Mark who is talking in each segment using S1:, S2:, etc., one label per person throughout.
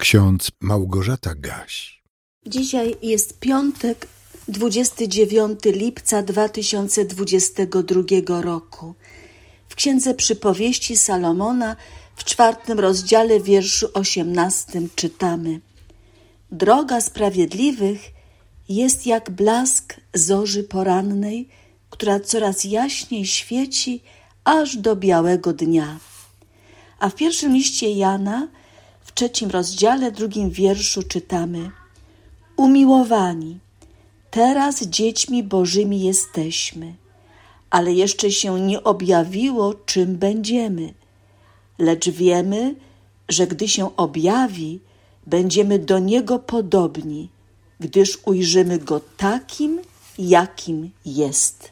S1: Ksiądz Małgorzata Gaś.
S2: Dzisiaj jest piątek, 29 lipca 2022 roku. W Księdze Przypowieści Salomona w czwartym rozdziale wierszu 18 czytamy Droga sprawiedliwych jest jak blask zorzy porannej, która coraz jaśniej świeci aż do białego dnia. A w pierwszym liście Jana w trzecim rozdziale, drugim wierszu czytamy: Umiłowani, teraz dziećmi Bożymi jesteśmy, ale jeszcze się nie objawiło, czym będziemy. Lecz wiemy, że gdy się objawi, będziemy do Niego podobni, gdyż ujrzymy Go takim, jakim jest.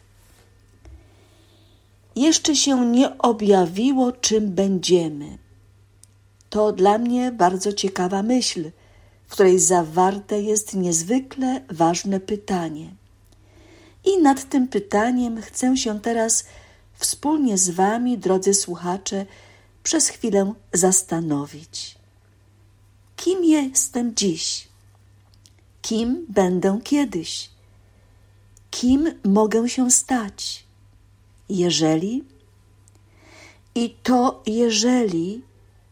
S2: Jeszcze się nie objawiło, czym będziemy to dla mnie bardzo ciekawa myśl, w której zawarte jest niezwykle ważne pytanie. I nad tym pytaniem chcę się teraz wspólnie z Wami, drodzy słuchacze, przez chwilę zastanowić. Kim jestem dziś? Kim będę kiedyś? Kim mogę się stać? Jeżeli? I to jeżeli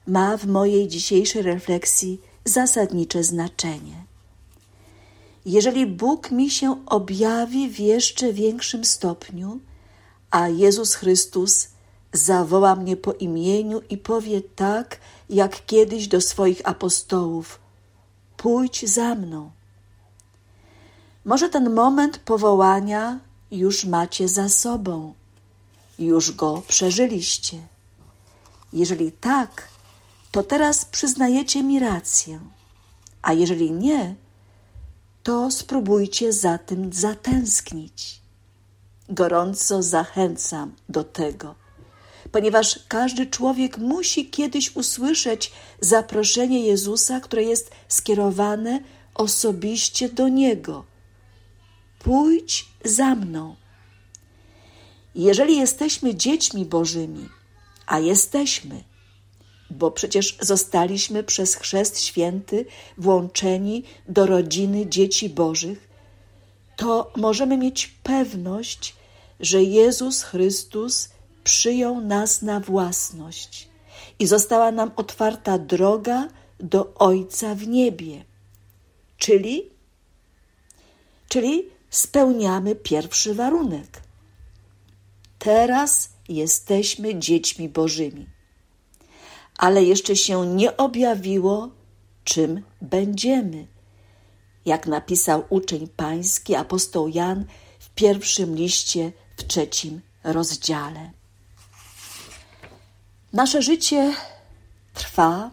S2: ma w mojej dzisiejszej refleksji zasadnicze znaczenie. Jeżeli Bóg mi się objawi w jeszcze większym stopniu, a Jezus Chrystus zawoła mnie po imieniu i powie tak, jak kiedyś do swoich apostołów: Pójdź za mną. Może ten moment powołania już macie za sobą, już go przeżyliście. Jeżeli tak, to teraz przyznajecie mi rację. A jeżeli nie, to spróbujcie za tym zatęsknić. Gorąco zachęcam do tego, ponieważ każdy człowiek musi kiedyś usłyszeć zaproszenie Jezusa, które jest skierowane osobiście do Niego. Pójdź za mną. Jeżeli jesteśmy dziećmi Bożymi, a jesteśmy, bo przecież zostaliśmy przez Chrzest Święty włączeni do rodziny dzieci Bożych, to możemy mieć pewność, że Jezus Chrystus przyjął nas na własność i została nam otwarta droga do Ojca w niebie. Czyli, czyli spełniamy pierwszy warunek. Teraz jesteśmy dziećmi Bożymi ale jeszcze się nie objawiło, czym będziemy. Jak napisał uczeń pański apostoł Jan w pierwszym liście w trzecim rozdziale. Nasze życie trwa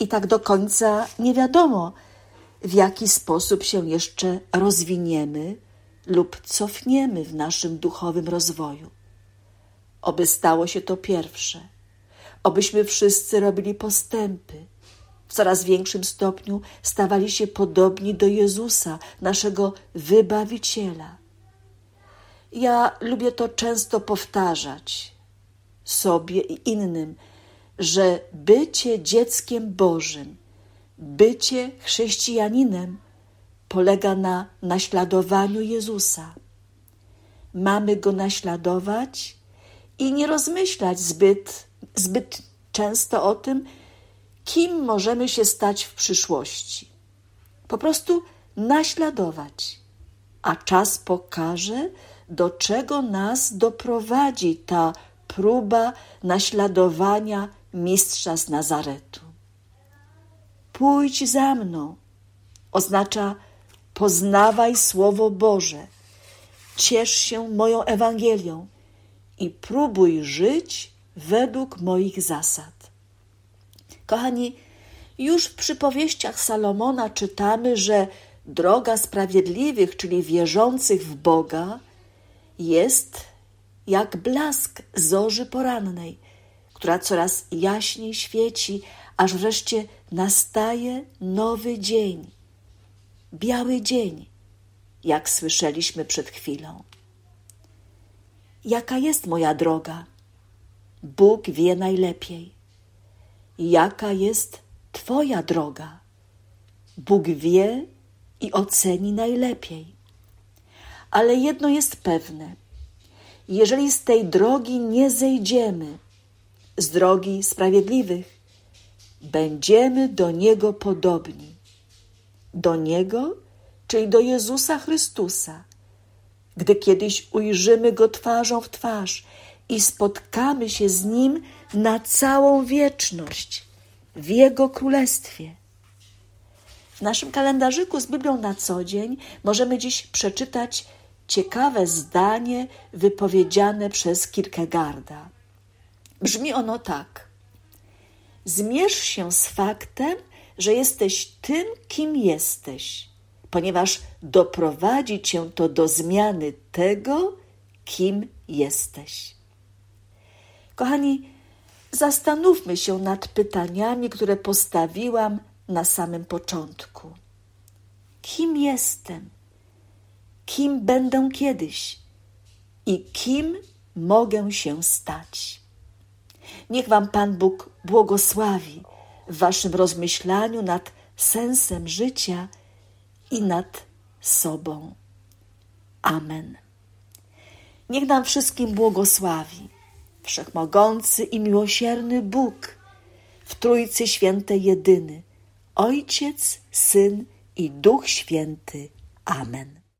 S2: i tak do końca nie wiadomo, w jaki sposób się jeszcze rozwiniemy lub cofniemy w naszym duchowym rozwoju. Oby stało się to pierwsze – obyśmy wszyscy robili postępy. W coraz większym stopniu stawali się podobni do Jezusa, naszego wybawiciela. Ja lubię to często powtarzać sobie i innym, że bycie dzieckiem Bożym, bycie chrześcijaninem polega na naśladowaniu Jezusa. Mamy go naśladować i nie rozmyślać zbyt zbyt często o tym, kim możemy się stać w przyszłości. Po prostu naśladować, a czas pokaże, do czego nas doprowadzi ta próba naśladowania mistrza z Nazaretu. Pójdź za mną oznacza poznawaj Słowo Boże, ciesz się moją Ewangelią i próbuj żyć według moich zasad. Kochani, już w przypowieściach Salomona czytamy, że droga sprawiedliwych, czyli wierzących w Boga, jest jak blask zorzy porannej, która coraz jaśniej świeci, aż wreszcie nastaje nowy dzień, biały dzień, jak słyszeliśmy przed chwilą. Jaka jest moja droga? Bóg wie najlepiej. Jaka jest Twoja droga? Bóg wie i oceni najlepiej. Ale jedno jest pewne: jeżeli z tej drogi nie zejdziemy, z drogi sprawiedliwych, będziemy do Niego podobni. Do Niego, czyli do Jezusa Chrystusa. Gdy kiedyś ujrzymy Go twarzą w twarz i spotkamy się z Nim na całą wieczność w Jego Królestwie. W naszym kalendarzyku z Biblią na co dzień możemy dziś przeczytać ciekawe zdanie wypowiedziane przez Kierkegaarda. Brzmi ono tak: Zmierz się z faktem, że jesteś tym, kim jesteś, ponieważ doprowadzi cię to do zmiany tego, kim jesteś. Kochani, zastanówmy się nad pytaniami, które postawiłam na samym początku. Kim jestem? Kim będę kiedyś? I kim mogę się stać? Niech Wam Pan Bóg błogosławi w Waszym rozmyślaniu nad sensem życia i nad sobą. Amen. Niech nam wszystkim błogosławi Wszechmogący i miłosierny Bóg, w Trójcy Świętej jedyny, Ojciec, Syn i Duch Święty. Amen.